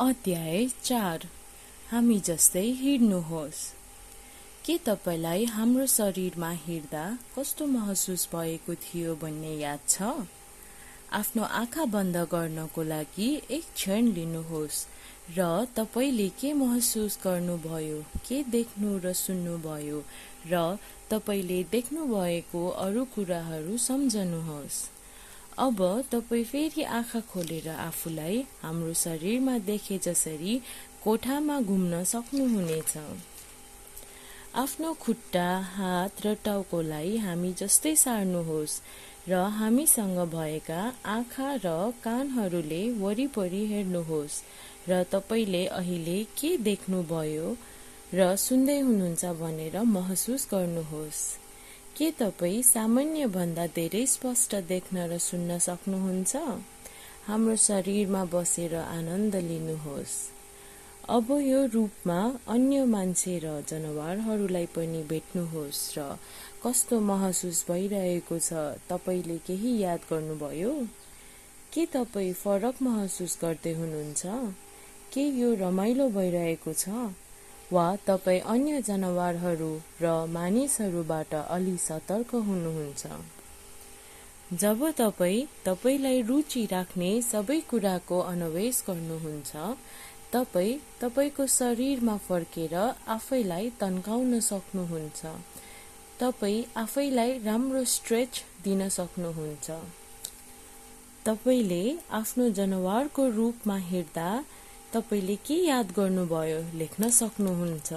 अध्याय चार। हामी जस्तै हिँड्नुहोस्। के तपाईँलाई हाम्रो शरीरमा हिँड्दा कस्तो महसुस भएको थियो भन्ने याद छ? आफ्नो आँखा बन्द गर्नको लागि एक क्षण लिनुहोस् र तपाईँले के महसुस गर्नुभयो के देख्नु र सुन्नुभयो र तपाईँले देख्नुभएको अरू कुराहरू सम्झनुहोस्। अब तपाईँ फेरि आँखा खोलेर आफूलाई हाम्रो शरीरमा देखे जसरी कोठामा घुम्न सक्नुहुनेछ। आफ्नो खुट्टा हात र टाउकोलाई हामी जस्तै सार्नुहोस् र हामीसँग भएका आँखा र कानहरूले वरिपरि हेर्नुहोस् र तपाईँले अहिले के देख्नुभयो र सुन्दै हुनुहुन्छ भनेर महसुस गर्नुहोस्। के तपाईँ सामान्यभन्दा धेरै स्पष्ट देख्न र सुन्न सक्नुहुन्छ? हाम्रो शरीरमा बसेर आनन्द लिनुहोस्। अब यो रूपमा अन्य मान्छे र जनावरहरूलाई पनि भेट्नुहोस् र कस्तो महसुस भइरहेको छ तपाईँले केही याद गर्नुभयो? के तपाईँ फरक महसुस गर्दै हुनुहुन्छ? के यो रमाइलो भइरहेको छ? वा तपाईँ अन्य जनावरहरू र मानिसहरूबाट अलि सतर्क हुनुहुन्छ। जब तपाईँ तपाईँलाई रुचि राख्ने सबै कुराको अन्वेष गर्नुहुन्छ तपाईँ तपाईँको शरीरमा फर्केर आफैलाई तन्काउन सक्नुहुन्छ। तपाईँ आफैलाई राम्रो स्ट्रेच दिन सक्नुहुन्छ। तपाईँले आफ्नो जनावरको रूपमा हेर्दा तपाईँले के याद गर्नुभयो? लेख्न सक्नुहुन्छ।